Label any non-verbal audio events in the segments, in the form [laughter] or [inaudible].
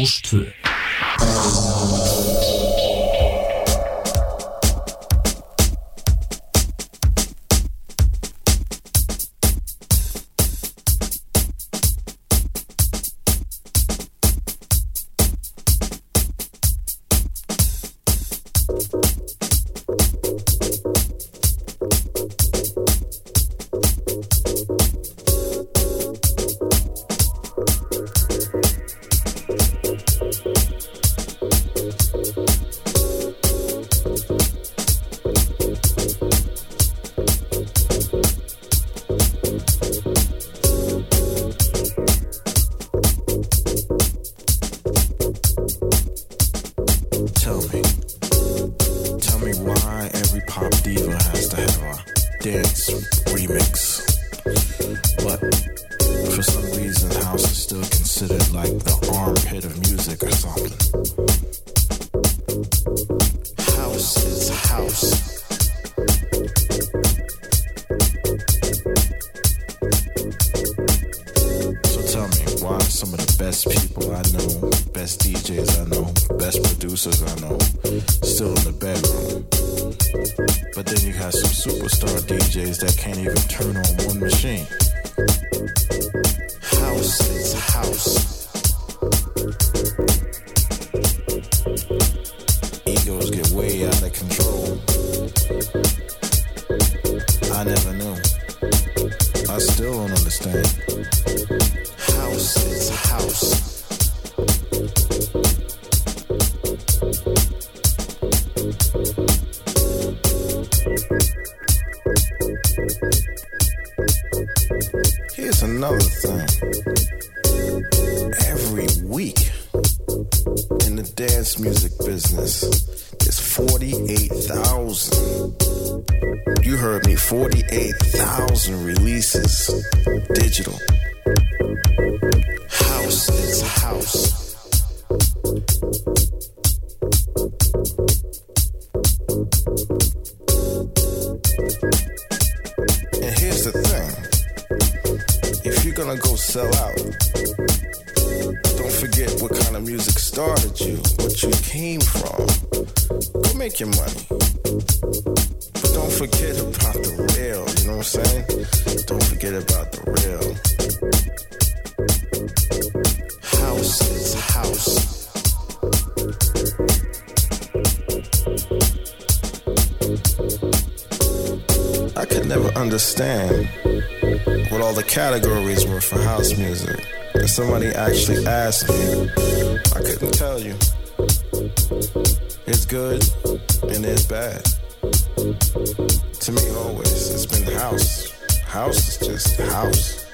Rástvö take your money. But don't forget about the real, you know what I'm saying? Don't forget about the real. House is house. I could never understand what all the categories were for house music. If somebody actually asked me, I couldn't tell you. It's good and it's bad. To me, always, it's been house. House is just house.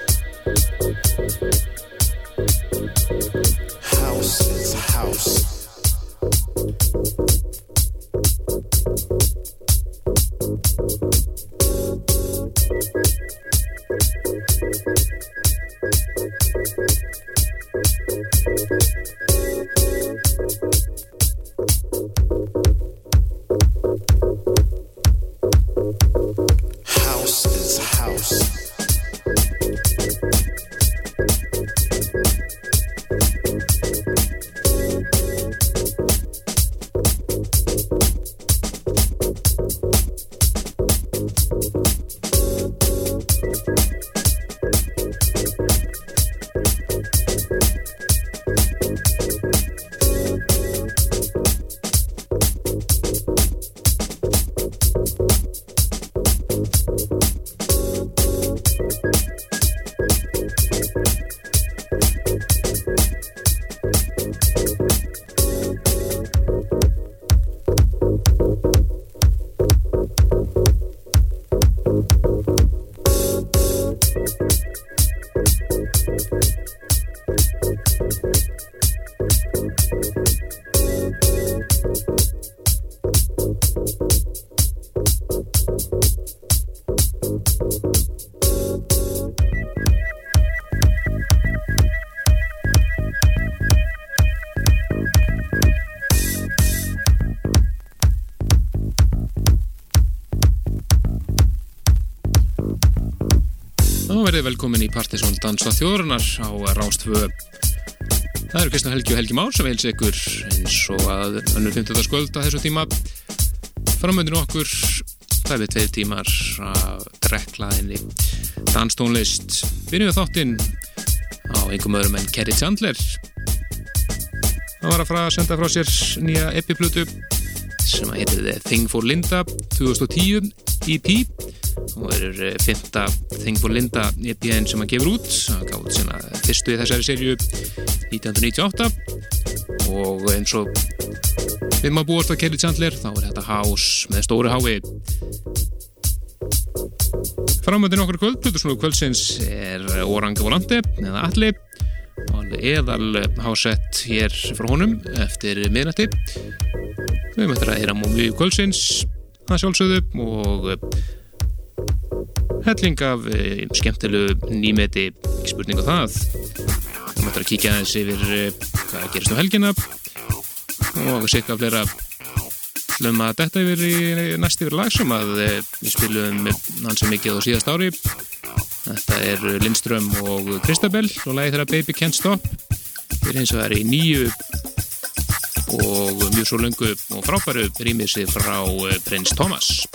Verið velkomin í Partiðsson Dansa þjóðrunar á Rástfö Það eru Kristján Helgi og Helgi Már sem heils ykkur eins og að önnur 15. skvöld að þessu tíma. Framöndinu okkur það er við tveir tímar að dreklaðinni danstónlist. Byrjum við þáttinn á einhverjum öðrum en Kerry Chandler. Það var að fara að senda frá sér nýja epiplutu sem að heitir The Thing for Linda 2010 EP og er eh, fymta Thing for Linda EP-en sem að gefur út það gaf út sína fyrstu í þessari serju 1998 og eins og við maður búast að Kelly Chandler þá er þetta House með stóru hái. Framöndin okkur kvöld Plutusnúðu kvöldsins er Orang Volante eða Alli eðal hásett hér frá honum eftir miðnætti. Við möttum að heyra múmið kvöldsins að sjálfsögðu og helling af eh, skemmtilegu nýmeti. Ekki spurning á það. Við möttum að kíkja aðeins yfir eh, hvað gerist á helgina. Og sikka flera hlum að detta yfir í næst yfir lag sem að eh, við spilum hansi mikið á síðast ári. Þetta er Lindström og Kristabell og lagi þeirra Baby Can't Stop. Við erum eins og það er í nýju og mjög svo lungu og frábæru rýmið sig frá Prins Thomas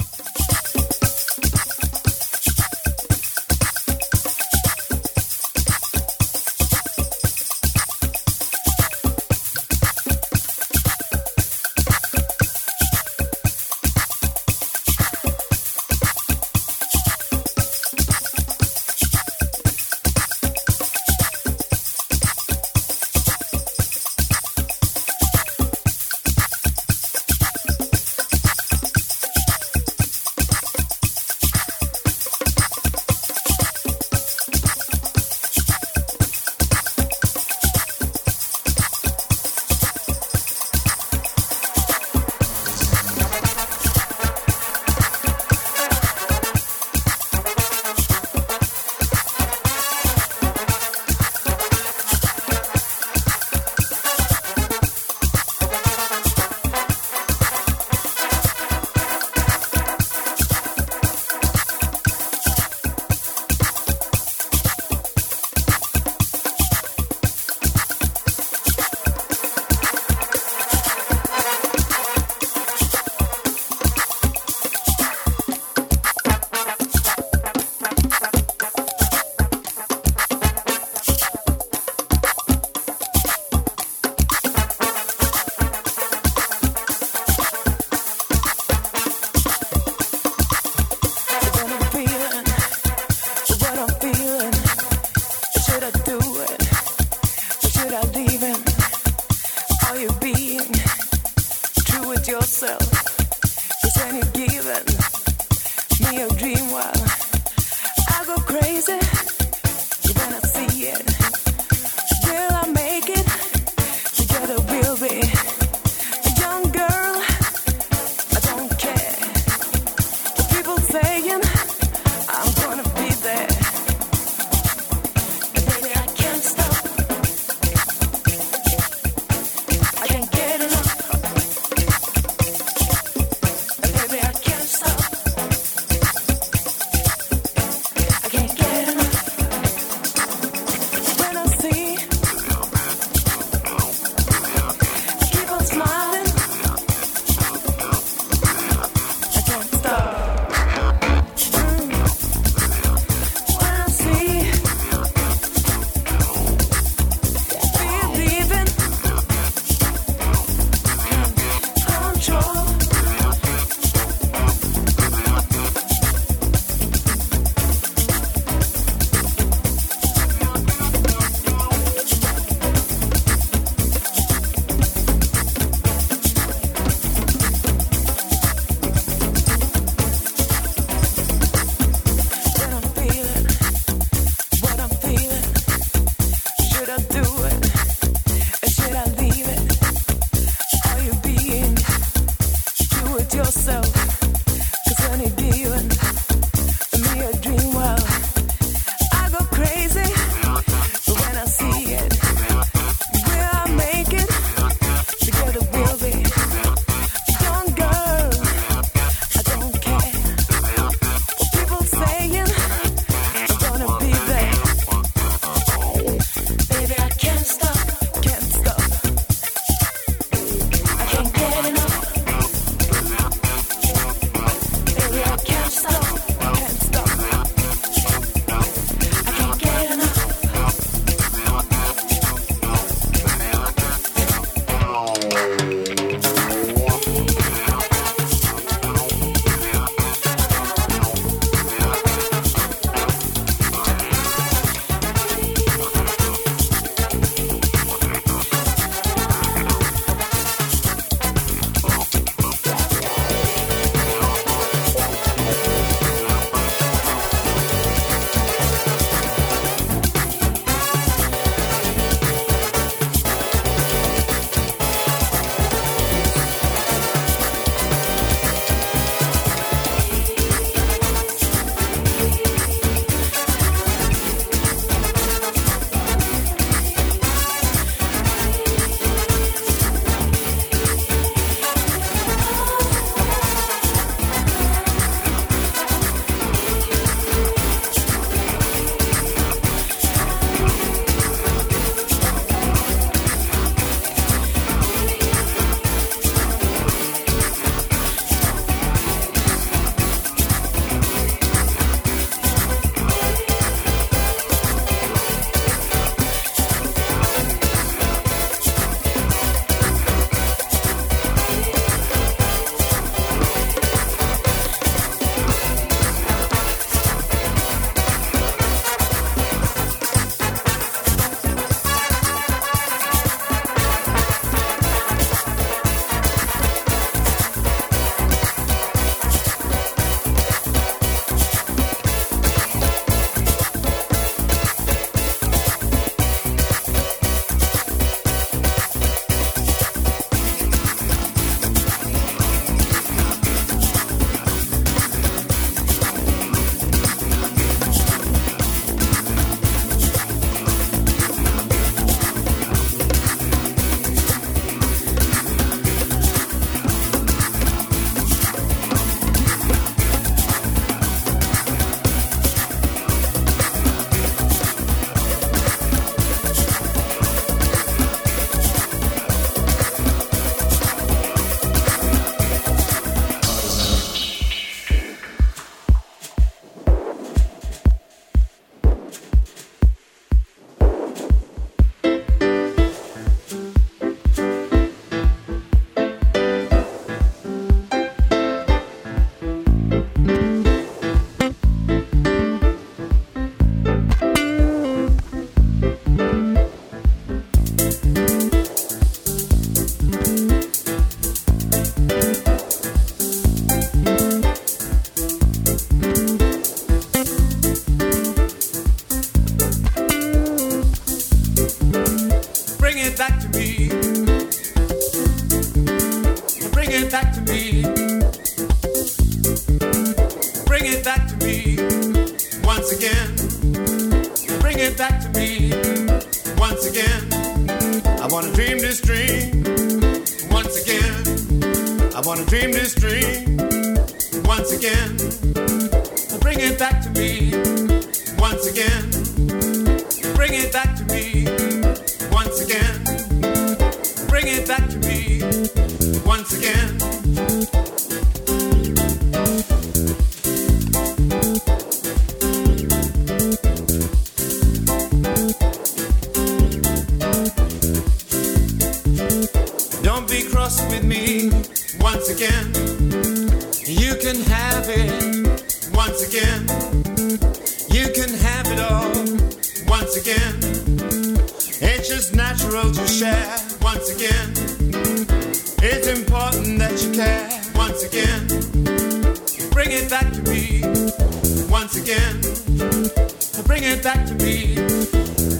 Bring it back to me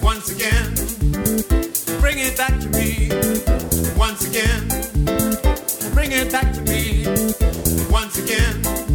once again. Bring it back to me once again. Bring it back to me once again.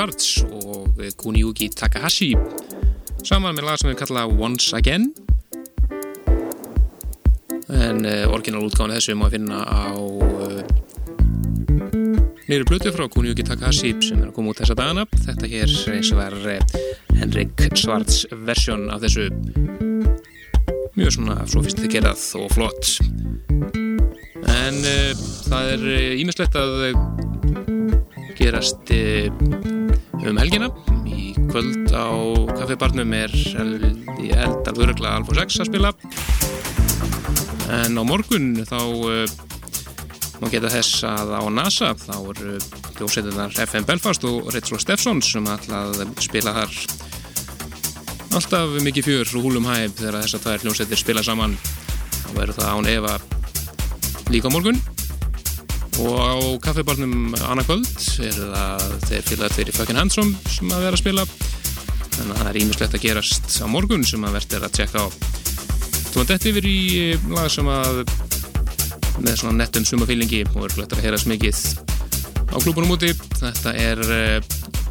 Schwartz og Kuniyuki Takahashi saman með lag sem við kalla Once Again. En eh, orginalútgáðan þessu má finna á eh, nýru blötu frá Kuniyuki Takahashi sem er að koma út þessa dagana. Þetta hér eins og er eh, Henrik Schwartz versjón af þessu. Mjög svona sofistikeirað og flott. En uh, það er ímislegt uh, að uh, gerast um helgina. Í kvöld á kaffibarnum er í eld alveg regla alfa 6 að spila. En á morgun þá eh, má geta þess að á NASA þá eru hljósetunar FM Belfast og Ritsla Steffsson sem alltaf spila þar. Alltaf mikið fjör og húlum hæg þegar þess að það er hljósetur spila saman. Þá verður það án Eva líka morgun og á kaffibarnum annarkvöld er það þeir fylgða þeir í Fucking Handsome sem að vera að spila. Þannig að það er ímislegt að gerast á morgun sem að verður að tjekka á. Þú vant eftir yfir í lag sem að með svona nettum sumafílingi og er flöttar að heyra smikið á klúbunum úti. Þetta er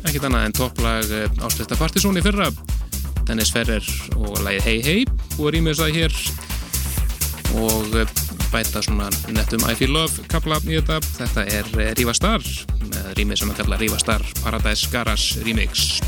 ekkit annað en topplag ásletta Partizón í fyrra. Dennis Ferrer og lagið Hey Hey og er ímið þess að hér. Og bæta svona nettum I Feel Love kapla í þetta. Þetta er Rífa Star með rýmið sem að kalla Rífa Star Paradise Garage Remix.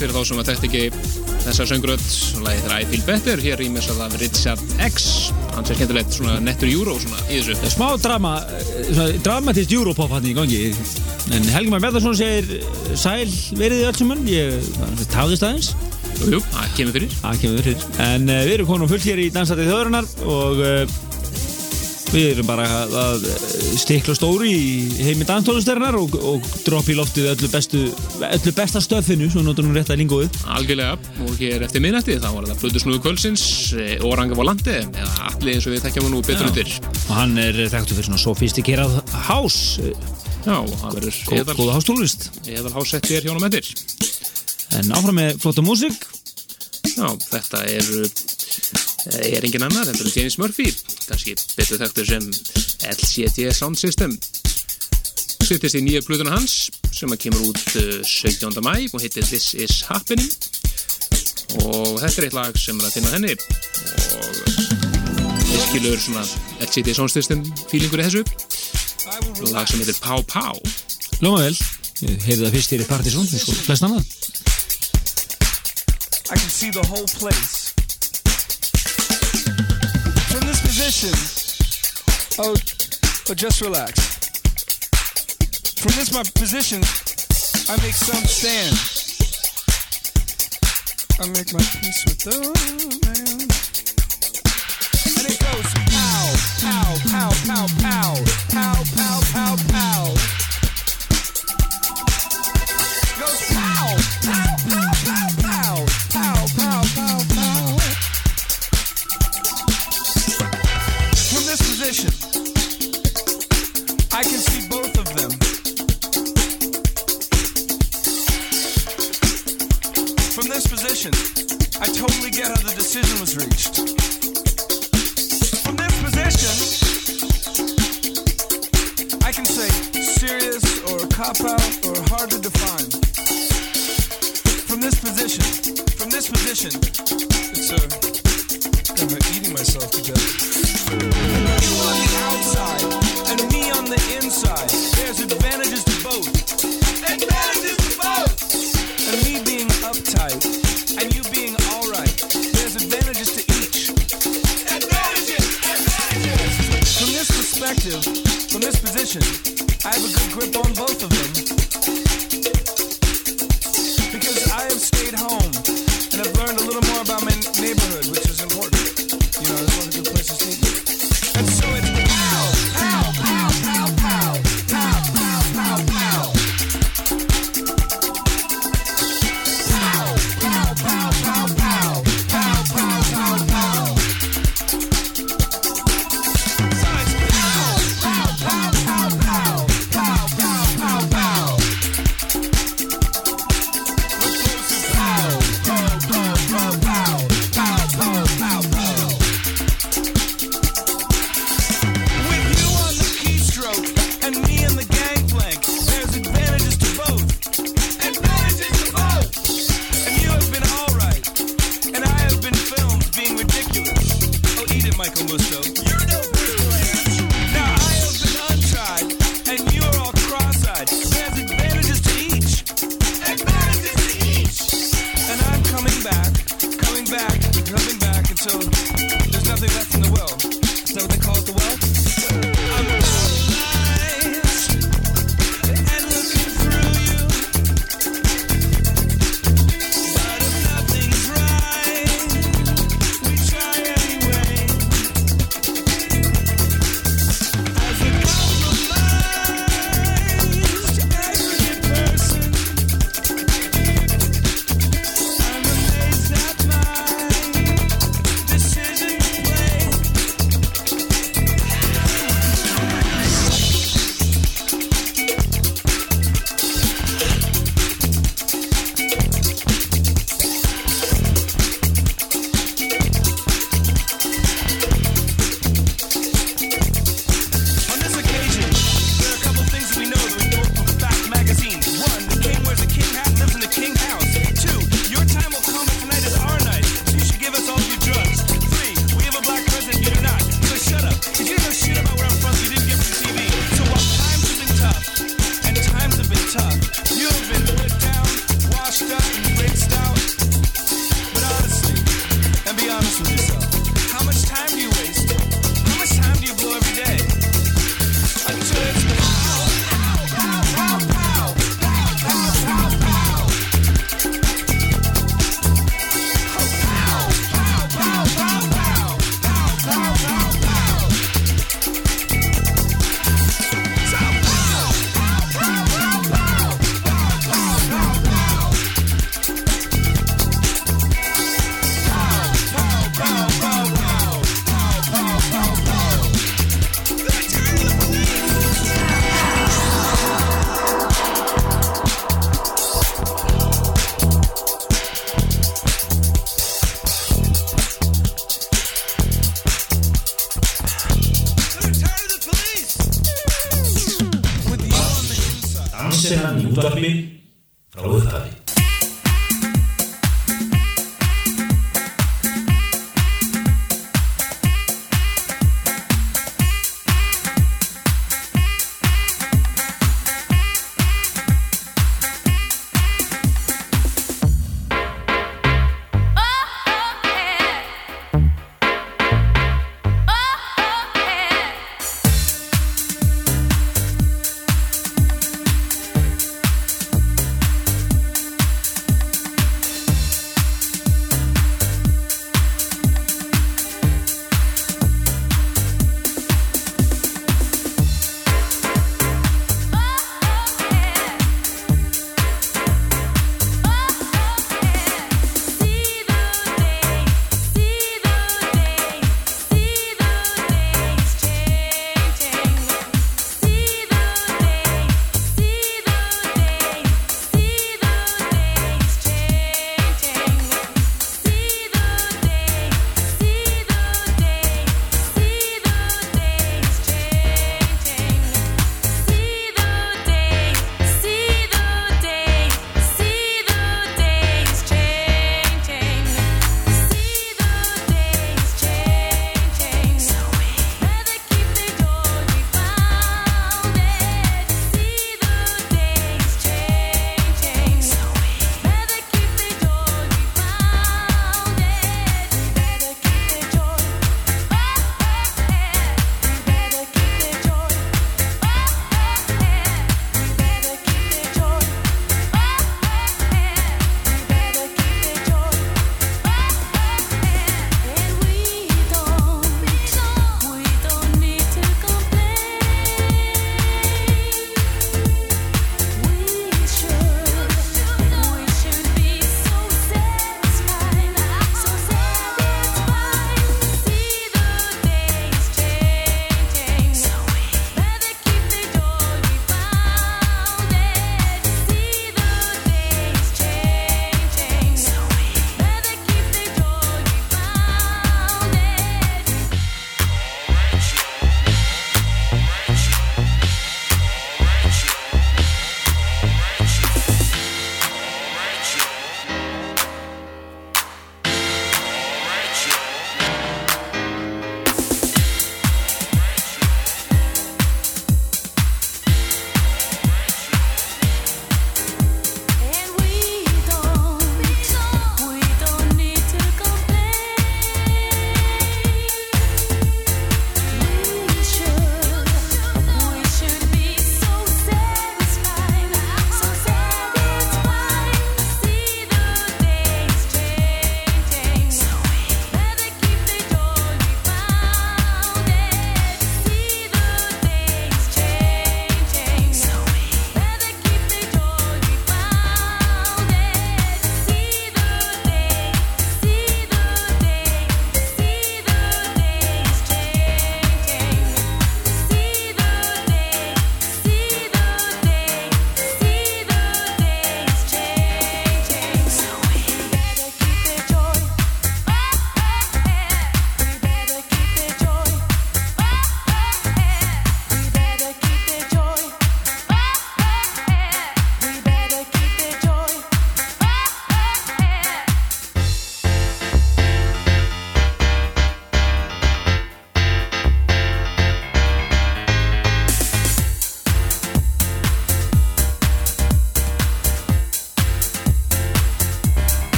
Fyrir þá sem að þetta ekki þessa söngröð og lagið þetta I Feel Better hér í mesað af Richard X. Hans er skemmtilegt svona nettur júró svona í þessu. Það er smá drama, svona dramatist júrópop hann í gangi. En Helgi Már Bettarsson segir sæl verið þið öll hann ég tafðist aðeins. Jú, það kemur fyrir. Það kemur fyrir. En uh, við erum konum fullt hér í Dansatið þjóðurinnar og uh, við erum bara að stikla stóri í heimi danstólusternar og, og droppa í loftið öllu, bestu, öllu besta stöðfinu svo notur hún rétt að lingóið Algjörlega, og hér eftir minnætti þá var það Flutusnúðu Kvölsins, Oranga Volandi eða allir eins og við þekkjum hann nú betur undir. Og hann er þekktu fyrir svona sofistikerað hás. Já, það verður Góða hástónlist. Eðal hásett hér hjá hann með þér En áfram með flotta músik Já, þetta er er engin annar enn James Murphy kannski betur þekktur sem LCD Sound System. Sittist í nýja blöðuna hans sem að kemur út 17. mæ og heitir This Is Happening. Og þetta er eitt lag sem er að finna henni. Og virkilur svona LCD Sound System feelingur í þessu. Lag sem heitir Pá Pá Lóma vel, heyrði það fyrst hér í og flest annað. I can see the whole place Oh, oh just relax. From this my position I make some stand. I make my peace with the man. And it goes pow, pow, pow, pow, pow Pow, pow, pow, pow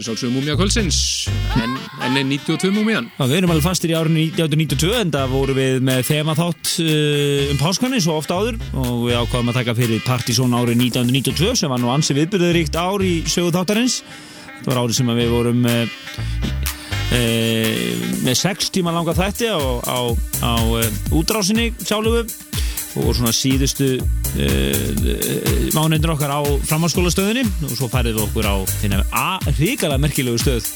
er sjálfsögum múmia kvöldsins. En, en er 92 múmian við erum alveg fastir í árinu 1992 en það voru við með þema þátt uh, um páskvæni svo ofta áður. Og við ákvaðum að taka fyrir Partizón árið 1992 sem var nú ansi viðbyrðuríkt ár í sögu þáttarins. Þetta var árið sem við vorum uh, uh, með 6 tíma langa þætti á, á, á uh, útrásinni sjálfu. Og svona síðustu uh, mánuður okkar á framhalskólastöðinni og svo færið við okkur á ríkala merkilegu stöð.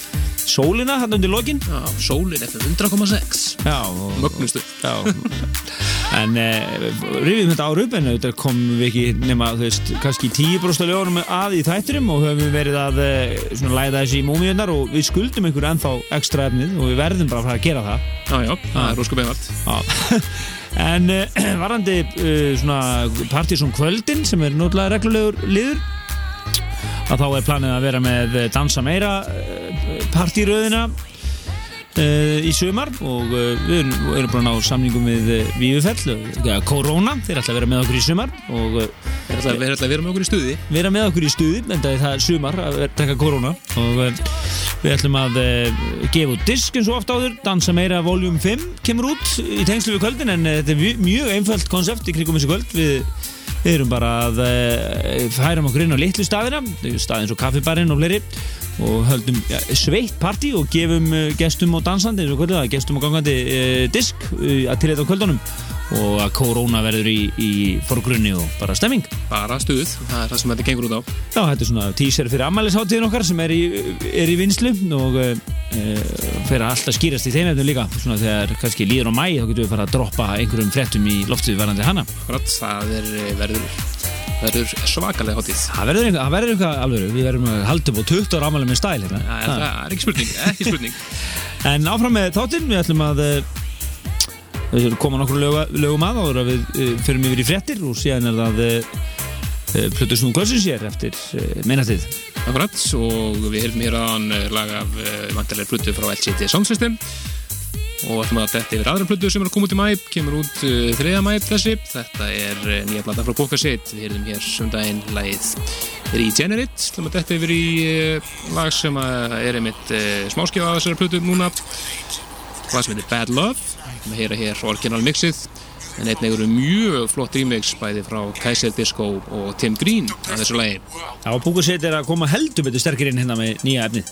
Sólina hann undir lokin. Já, sólin eftir 100,6 Já, Mögnustu Já, [laughs] en eh, rifjum þetta ár upp en þetta komum við ekki nema, þú veist, kannski 10% ljónum að í þætturum og höfum við verið að eh, svona læða þessi í múmiðunar og við skuldum einhver ennþá ekstra efnið og við verðum bara að fara að gera það. Já, já, það er rósku beigvart Já. [laughs] En uh, varandi uh, svona Partizón kvöldin sem er náttúrulega reglulegur liður að þá er planið að vera með eh, dansa meira partíröðina uh, í sumar og uh, við erum, erum bara að ná samningum við Vífufell, uh, Corona. Þeir ætla að vera með okkur í sumar og uh, Við ætlum að vera með okkur í stuði. vera með okkur í stuði en það er það sumar að vera- taka korona og við ætlum að gefa út disk eins og oft áður dansa meira voljum 5 kemur út í tengslu við kvöldin en þetta er mjög- mjög einföld konsept í krigum þessu kvöld. Við, við erum bara að uh, færum okkur inn á litlu staðina staðin svo kaffibarinn og fleiri og höldum ja, sveitt partí og gefum uh, gestum og dansandi eins og kvöldu það gestum og gangandi uh, disk að til þetta kvöldunum og að korona verður í, í forgrunni og bara stemming. Bara stuð, það er það sem þetta gengur út á. Já, þetta er svona teaser fyrir ammælisháttíðin okkar sem er í, er í vinslu og uh, fyrir að alltaf skýrast í þeim efnum líka. Svona þegar kannski líður á mæ þá getum við fara að droppa einhverjum fréttum í loftið verðandi hana. Akkurat, það er, eh, verður, verður svakalega hátíð. Það verður verður eitthvað alveg við verðum að halda upp á 20 ára ammæli með stæl hérna. Það er, það er ekki spurning, ekki spurning. [laughs] En áfram með þáttinn, við ætlum að koma nokkur lögu, lögum að áður að við uh, förum yfir í fréttir og síðan er það uh, uh, Plutus nú kvöldsins hér eftir meinatið Akkurat, og við heyrðum hér aðan lag af vantarlega plötu frá LCT Sound System og ætlum að þetta yfir aðra plötu sem er að koma út í mæ kemur út uh, 3. mæ þessi. Þetta er nýja plata frá Bókasitt við heyrðum hér sundaginn lagið Regenerate, ætlum að þetta yfir í lag sem er einmitt smáskjáð af þessari plötu núna. Hvað sem heitir Bad Love við heyra hér orginal mixið en einnig eru mjög flott remix bæði frá Kaiser Disco og Tim Green af þessu lagi. Já, Púkusett er að koma heldur betur sterkir inn hérna með nýja efnið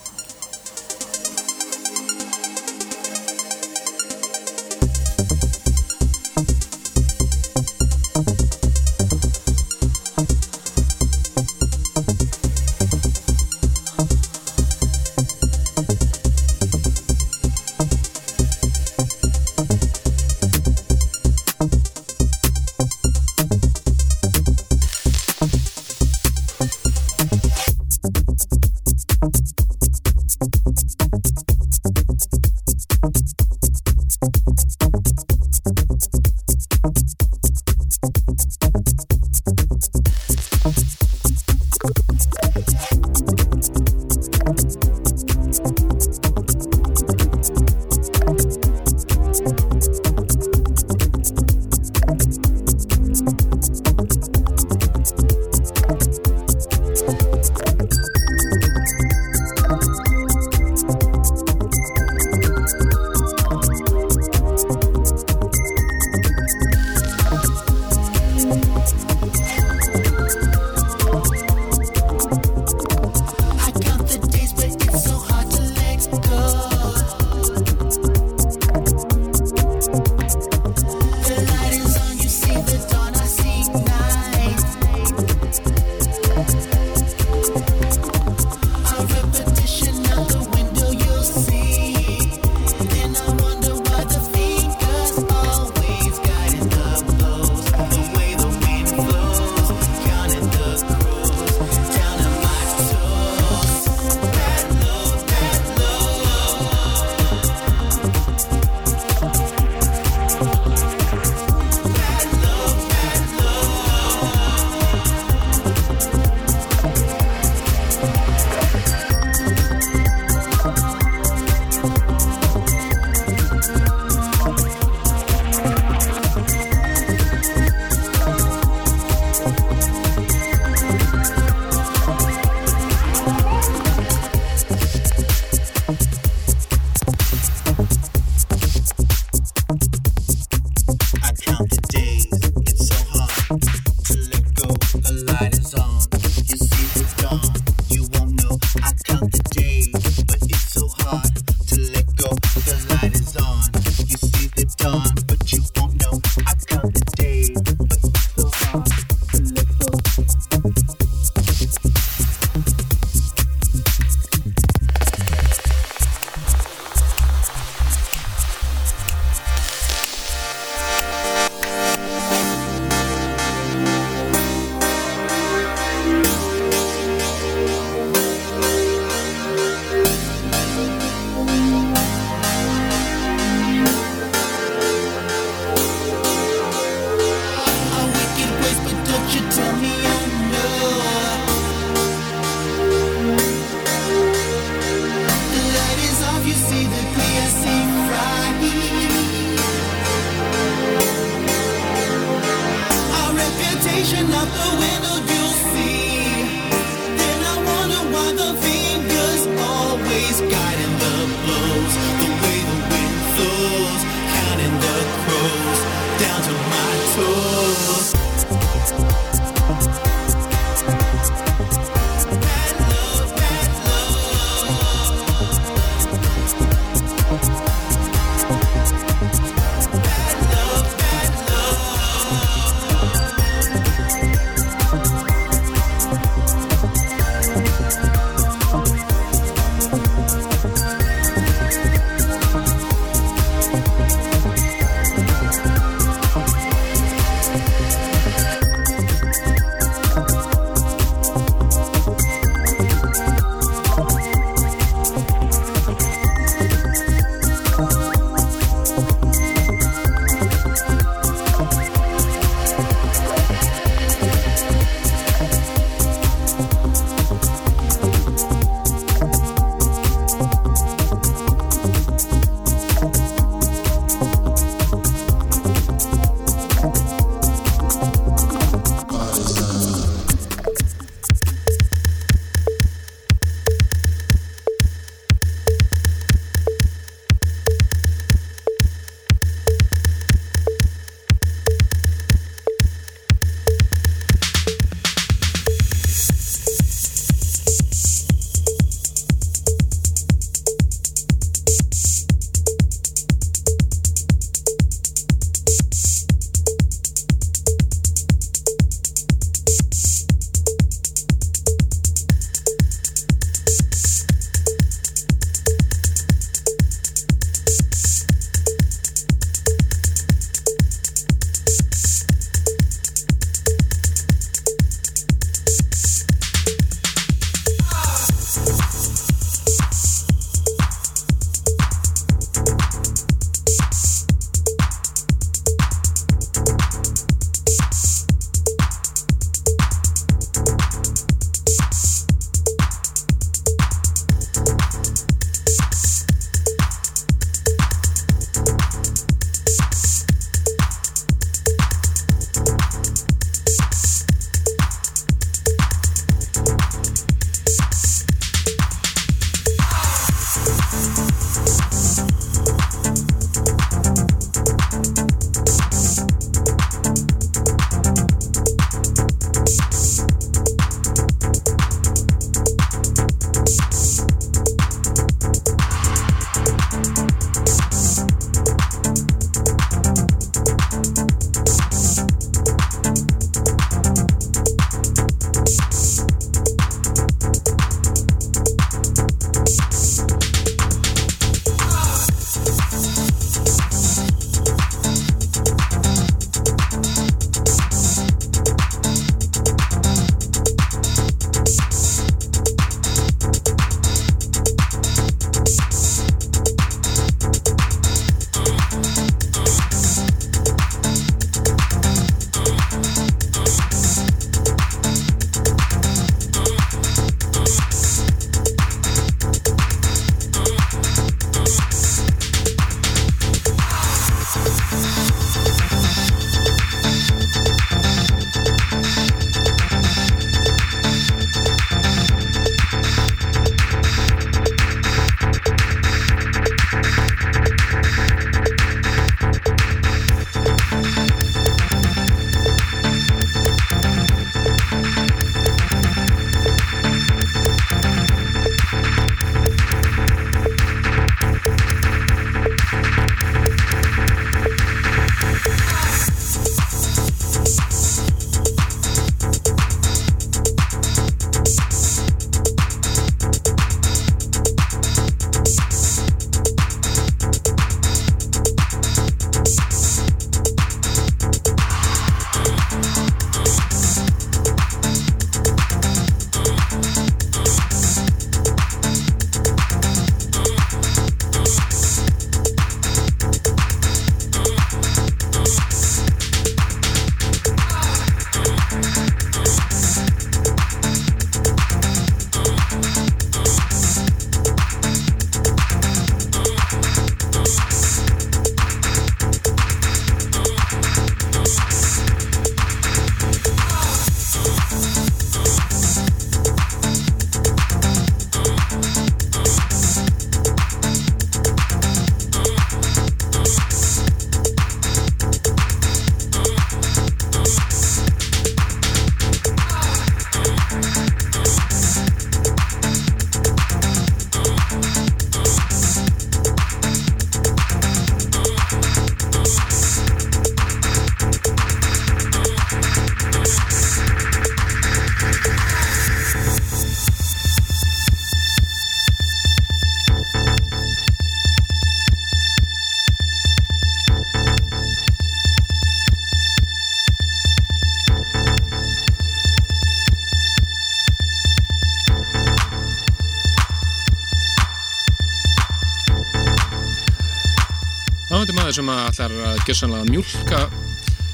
maður sem ætlar að gjössanlega mjólka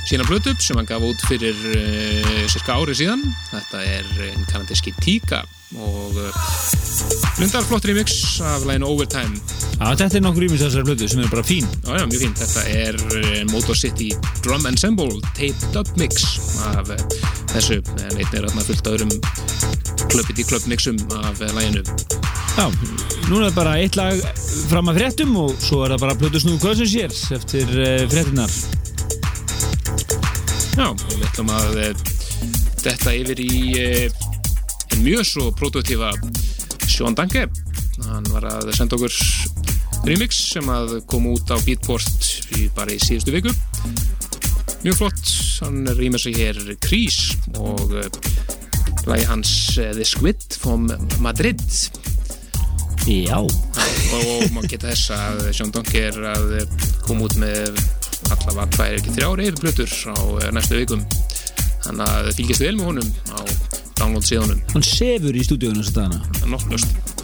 sína blötu sem hann gaf út fyrir uh, cirka ári síðan. Þetta er einn kanadíski Tíka og uh, blundar flott remix af læginu Overtime. Já, þetta er nokkur ímins þessari blödu sem er bara fín. Já, já, mjög fínt. Þetta er uh, Motor City Drum Ensemble Taped Up Mix af uh, þessu, en einn er þarna fullt öðrum klöppið í klöppmixum af læginu. Já, núna er bara eitt lag fram að fréttum og svo er það bara snúð hvað sem sér eftir uh, fréttinar Já, við ætlum að uh, detta yfir í en mjög svo produktífa Sean Danke. Hann var að senda okkur remix sem að kom út á Beatport í, bara í síðustu viku. Mjög flott, hann rýmur sig hér Krís og lagi hans uh, The Squid from Madrid. Já. Og, og maður geta þess að Sean Danke er að koma út með allavega tvær ekki þrjár eirblötur á uh, næstu vikum. Þannig að fylgjast vel með honum á download síðanum Hann sefur í stúdíunum þess að dana nokklust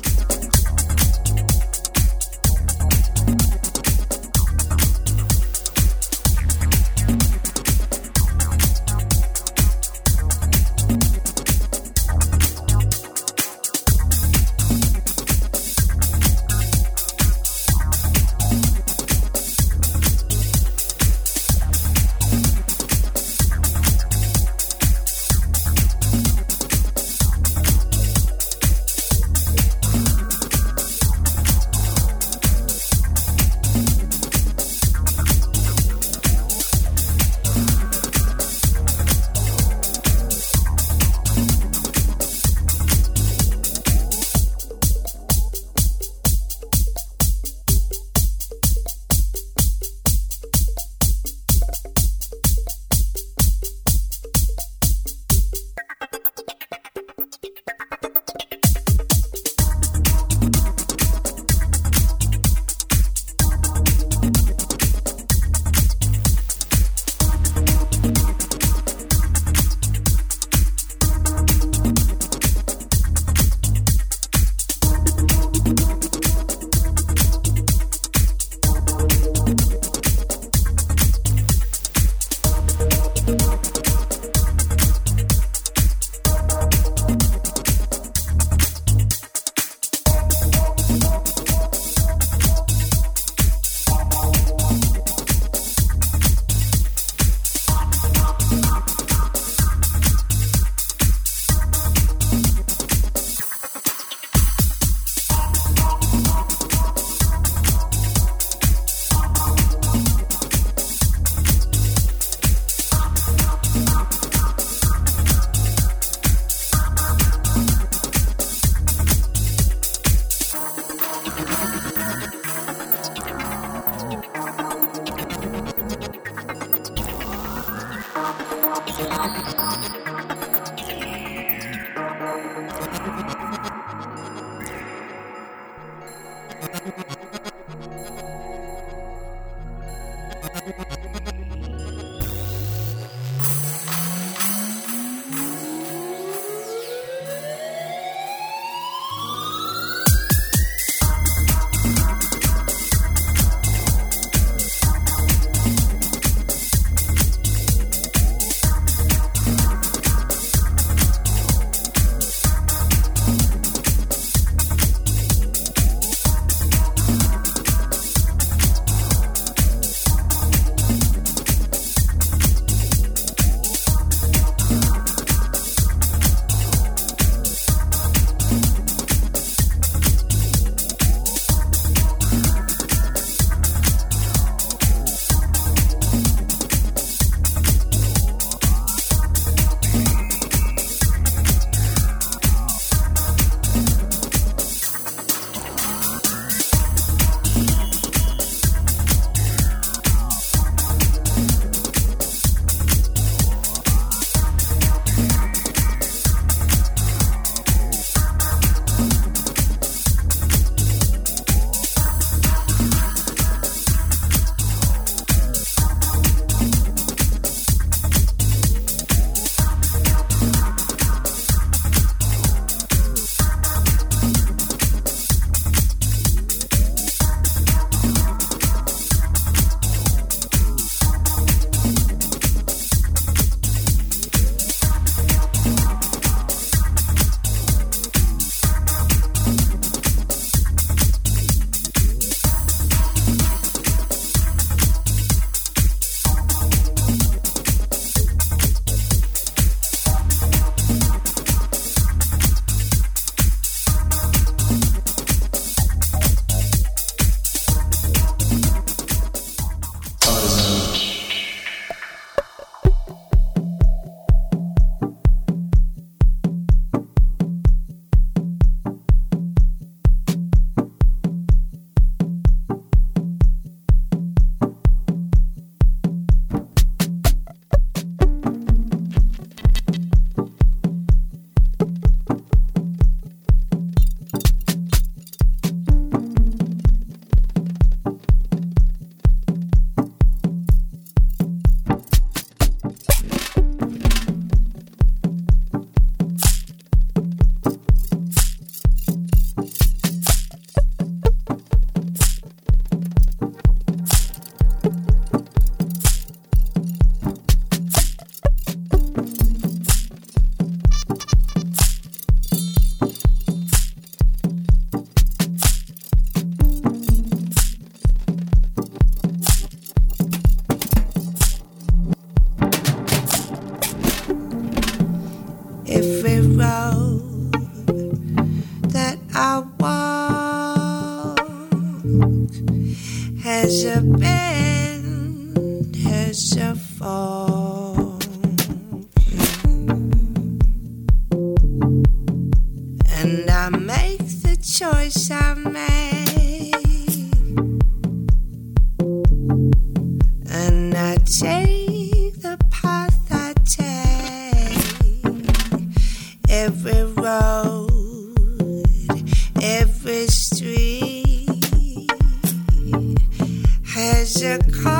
call.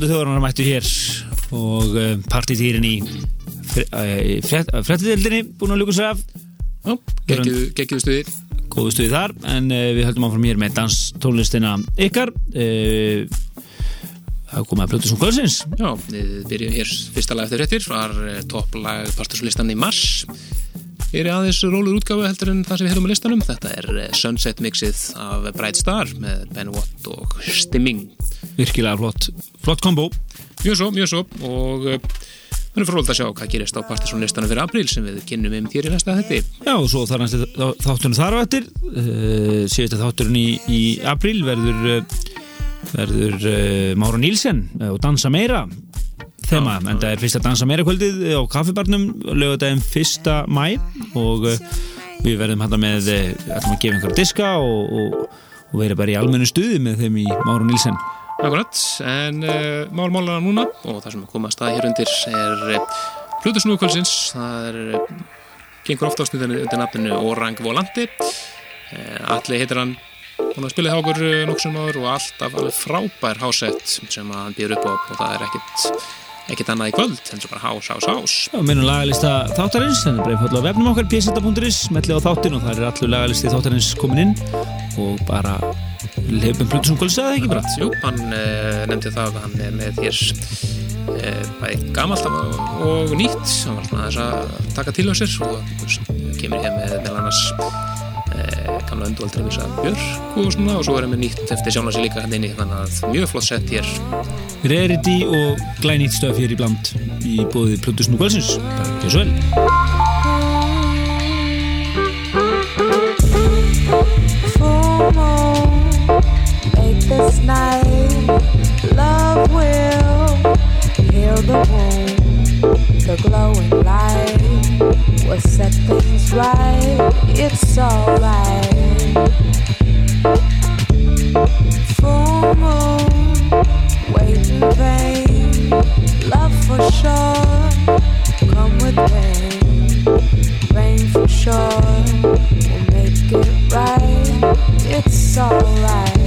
Ádansandi þjóðarannar mættu hér og uh, partitýrin í fréttidildinni búin að ljúka sér af. Já, geggjuðu stuði góðu stuði þar en við höldum áfram hér með danstónlistina ykkar. Það komið að plötu sem kvöldsins. Já, við byrjum hér fyrsta lag eftir réttir var eh, topplag partuslistan í mars. Hér er aðeins rólur útgáfu heldur en það sem við hefum á listanum. Þetta er eh, Sunset mixið af Bright Star með Ben Watt og Stimming. Virkilega flott, flott kombo. Mjög svo, mjög svo. Og uh, við erum fróld að sjá hvað gerist á partuslistanum fyrir april sem við kynnum um hér í næsta þetti Já, og svo þar næstu þátturinn þar á eftir. Uh, síðustu þátturinn í, í apríl verður uh, verður uh, Mára Nílsen og Dansa Meira þema, en það er fyrsta Dansa Meira kvöldið á kaffibarnum, lögadaginn fyrsta mæ og uh, við verðum hérna með, ætlum að gefa einhverja diska og, og, og vera bara í almennu stuði með þeim í Mára Nílsen Akkurat, en uh, mál málana núna og það sem er komað að staða hér undir er uh, Plutusnúkvöldsins það er uh, gengur ofta á snuðinu undir nafninu Orang Volandi. Uh, Alli heitir hann. Hún har okkur uh, nokksum áður og alltaf alveg frábær hásett sem hann býður upp á og það er ekkit ekkit annað í kvöld, en svo bara hás, hás, hás. Já, minnum lagalista þáttarins þannig að breyfum á vefnum okkar pseta.is mellið á þáttin og það er allur lagalisti þáttarins komin inn og bara Plutusnum kvölds eða ekki bara? Jú, hann uh, nefndi það að hann er með hér uh, bæði gamalt og, nýtt. Hann var svona þess að taka til á sér og kemur hér með meðal annars uh, gamla undualdri misa Björk og svona og svo er hann með nýtt eftir sjána sér líka hann inni þannig að mjög flott sett hér. Rarity og glænýtt stöf hér í bland í kvöldsins. Bara ekki svo vel this night. Love will heal the wound. The glowing light will set things right. It's alright. Full moon, wait in vain. Love for sure, come with rain. Rain for sure will make it right. It's alright.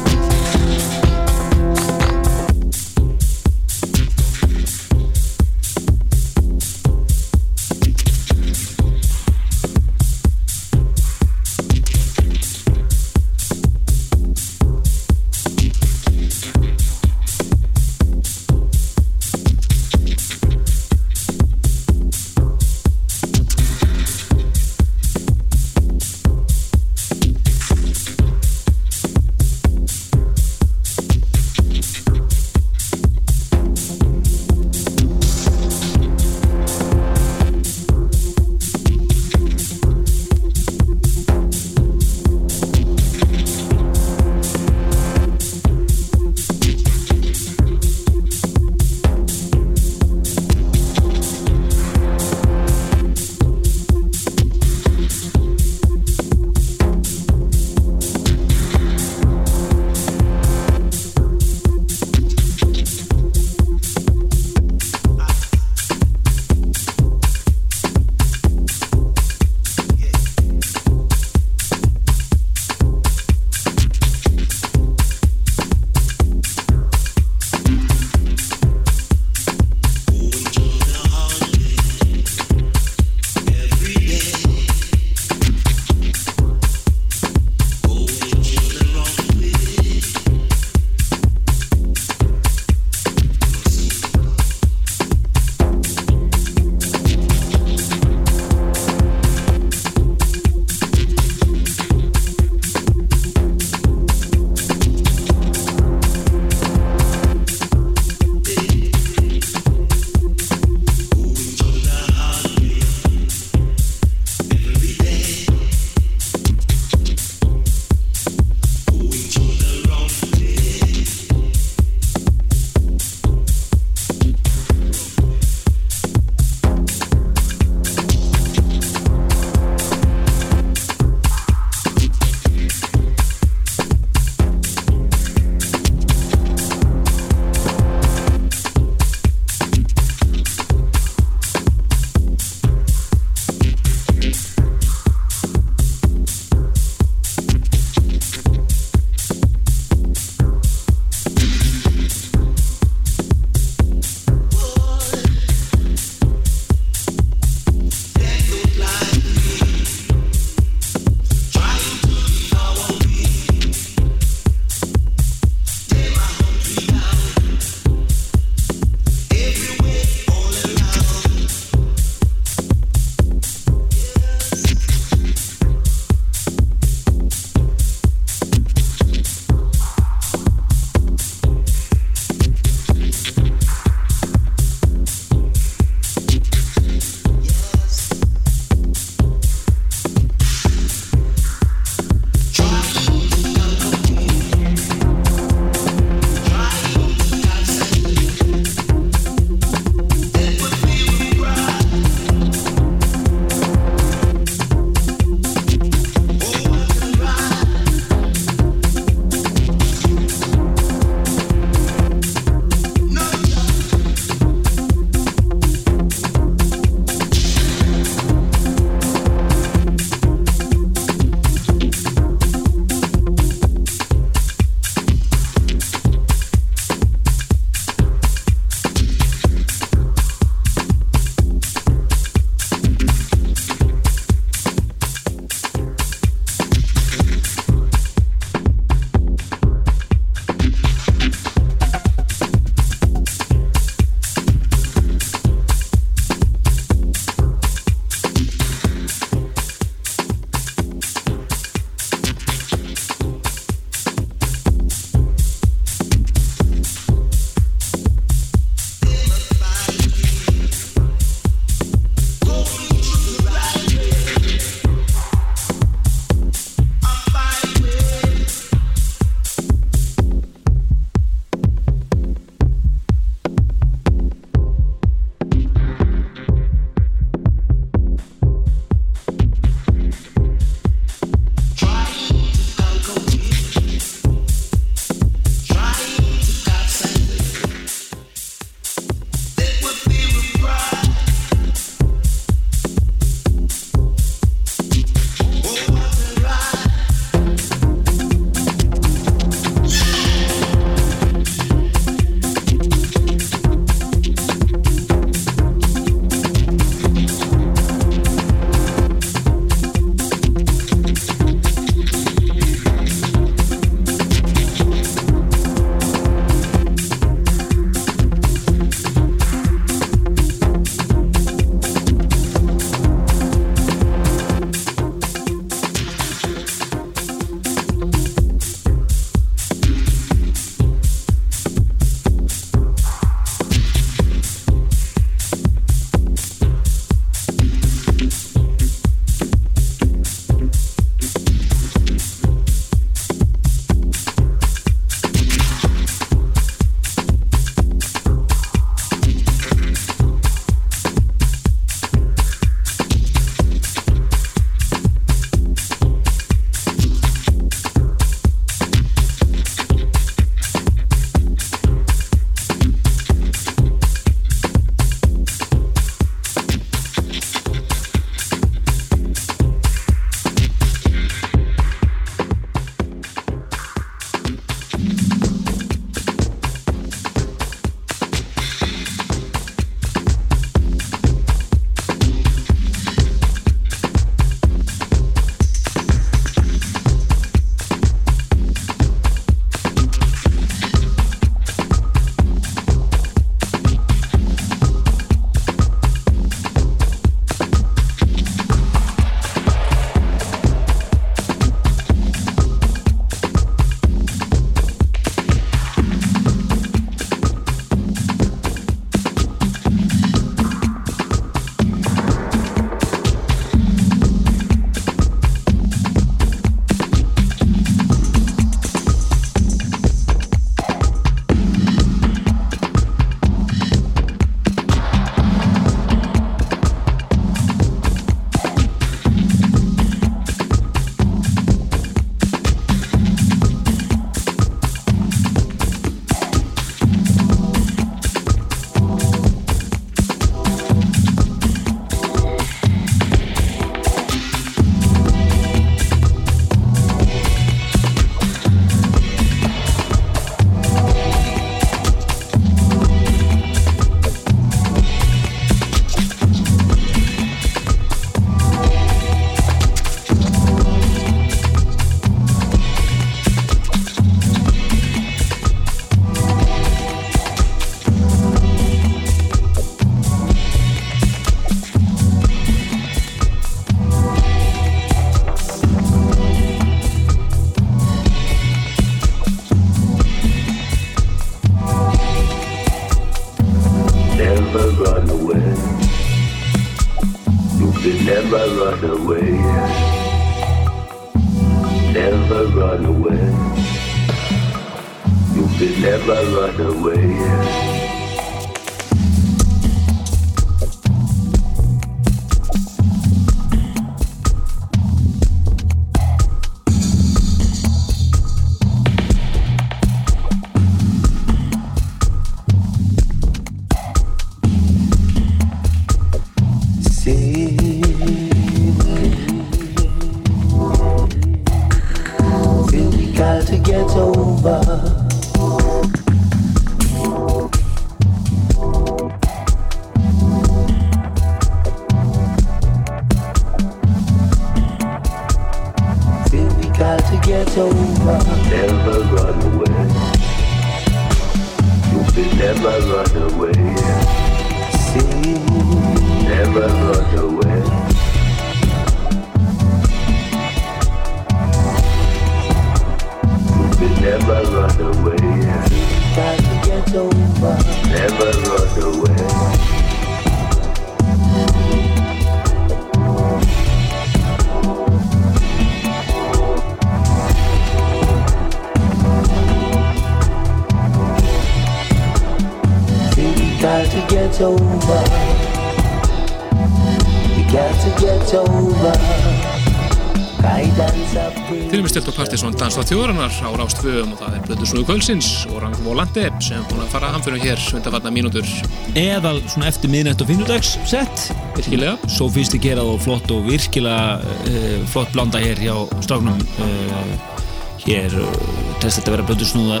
Og dansa þjóðarinnar á Rástvöum og það er Blödu Snúðu Kvölsins og Rang Volante sem er búin að fara hamfyrir hér undanfarnar mínútur. Eðal svona eftir miðnætt og fynnudags sett virkilega. sofístikerað og flott og virkilega uh, flott blanda hér hjá stráknum uh, hér uh, test þetta að vera blöndu snúða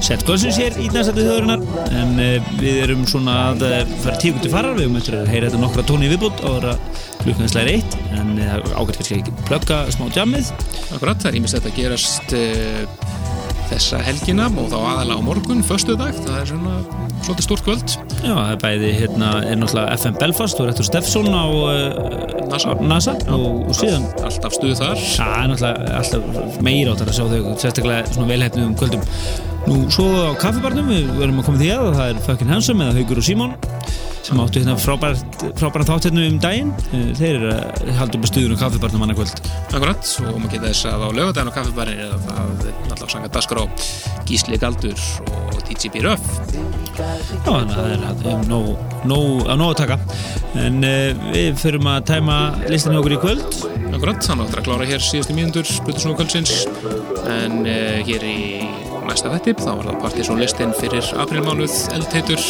sett góðsins hér í næstættu þjóðurinnar en uh, við erum svona að uh, fara tíkundi farar, við höfum eftir að heyra þetta nokkra tóni viðbútt ára klukkanslega reitt en uh, ágætt kannski ekki plugga smá jammið Akkurat, það er ímest að gerast uh, þessa helgina og þá aðalega á morgun, föstu dag, það er svona svolítið stórt kvöld. Já, það er bæði hérna er náttúrulega FM Belfast og Rettur Steffsson á uh, NASA. NASA og, og síðan Alltaf stuð þar. Já, er náttúrulega alltaf meira áttar að sjá þau sérstaklega svona velhætnum um kvöldum Nú, svo á kaffibarnum við verðum að koma því að það er Fucking Handsome eða Haugur og Símon sem áttu hérna frábært, frábært þátt hérna um daginn. Eh, þeir að halda upp að stuðun á kaffibarnum annað kvöld. Akkurat, og maður geta þess að á lögadaginn á kaffibarinn er það alltaf sanga daskar á Gísli Galdur og TGB Röf. Já, þannig að það er það er nóg, að nóg að taka. En uh, við förum að tæma listan hjá okkur í kvöld. Akkurat, hann áttur að klára hér síðustu mínundur Plutusnúðu kvöldsins. En uh, hér í næsta vettip þá var það Partiðsson listin fyrir aprilmánuð eldheitur.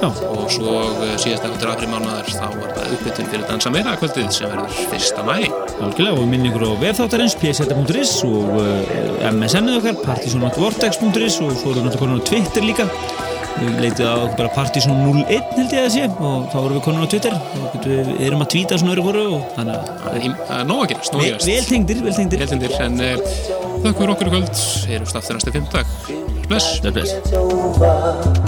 Já. og svo uh, síðast eftir aprilmánuðar þá var það uppbytun fyrir dansa meira kvöldið sem verður fyrsta mæ algjörlega og minni ykkur á vefþáttarins pseta.is og uh, MSN-ið okkar partisanatvortex.is og svo erum við náttúrulega konar á Twitter líka. Við leitið á bara partisan01 held ég að sé og þá erum við konar á Twitter. Og við, erum að tvíta svona öru voru og þannig að Það er það er nóg að gerast, nóg að þakku fyrir okkur í kvöld. Erum staftur næstu fimmtag Bless. Bless.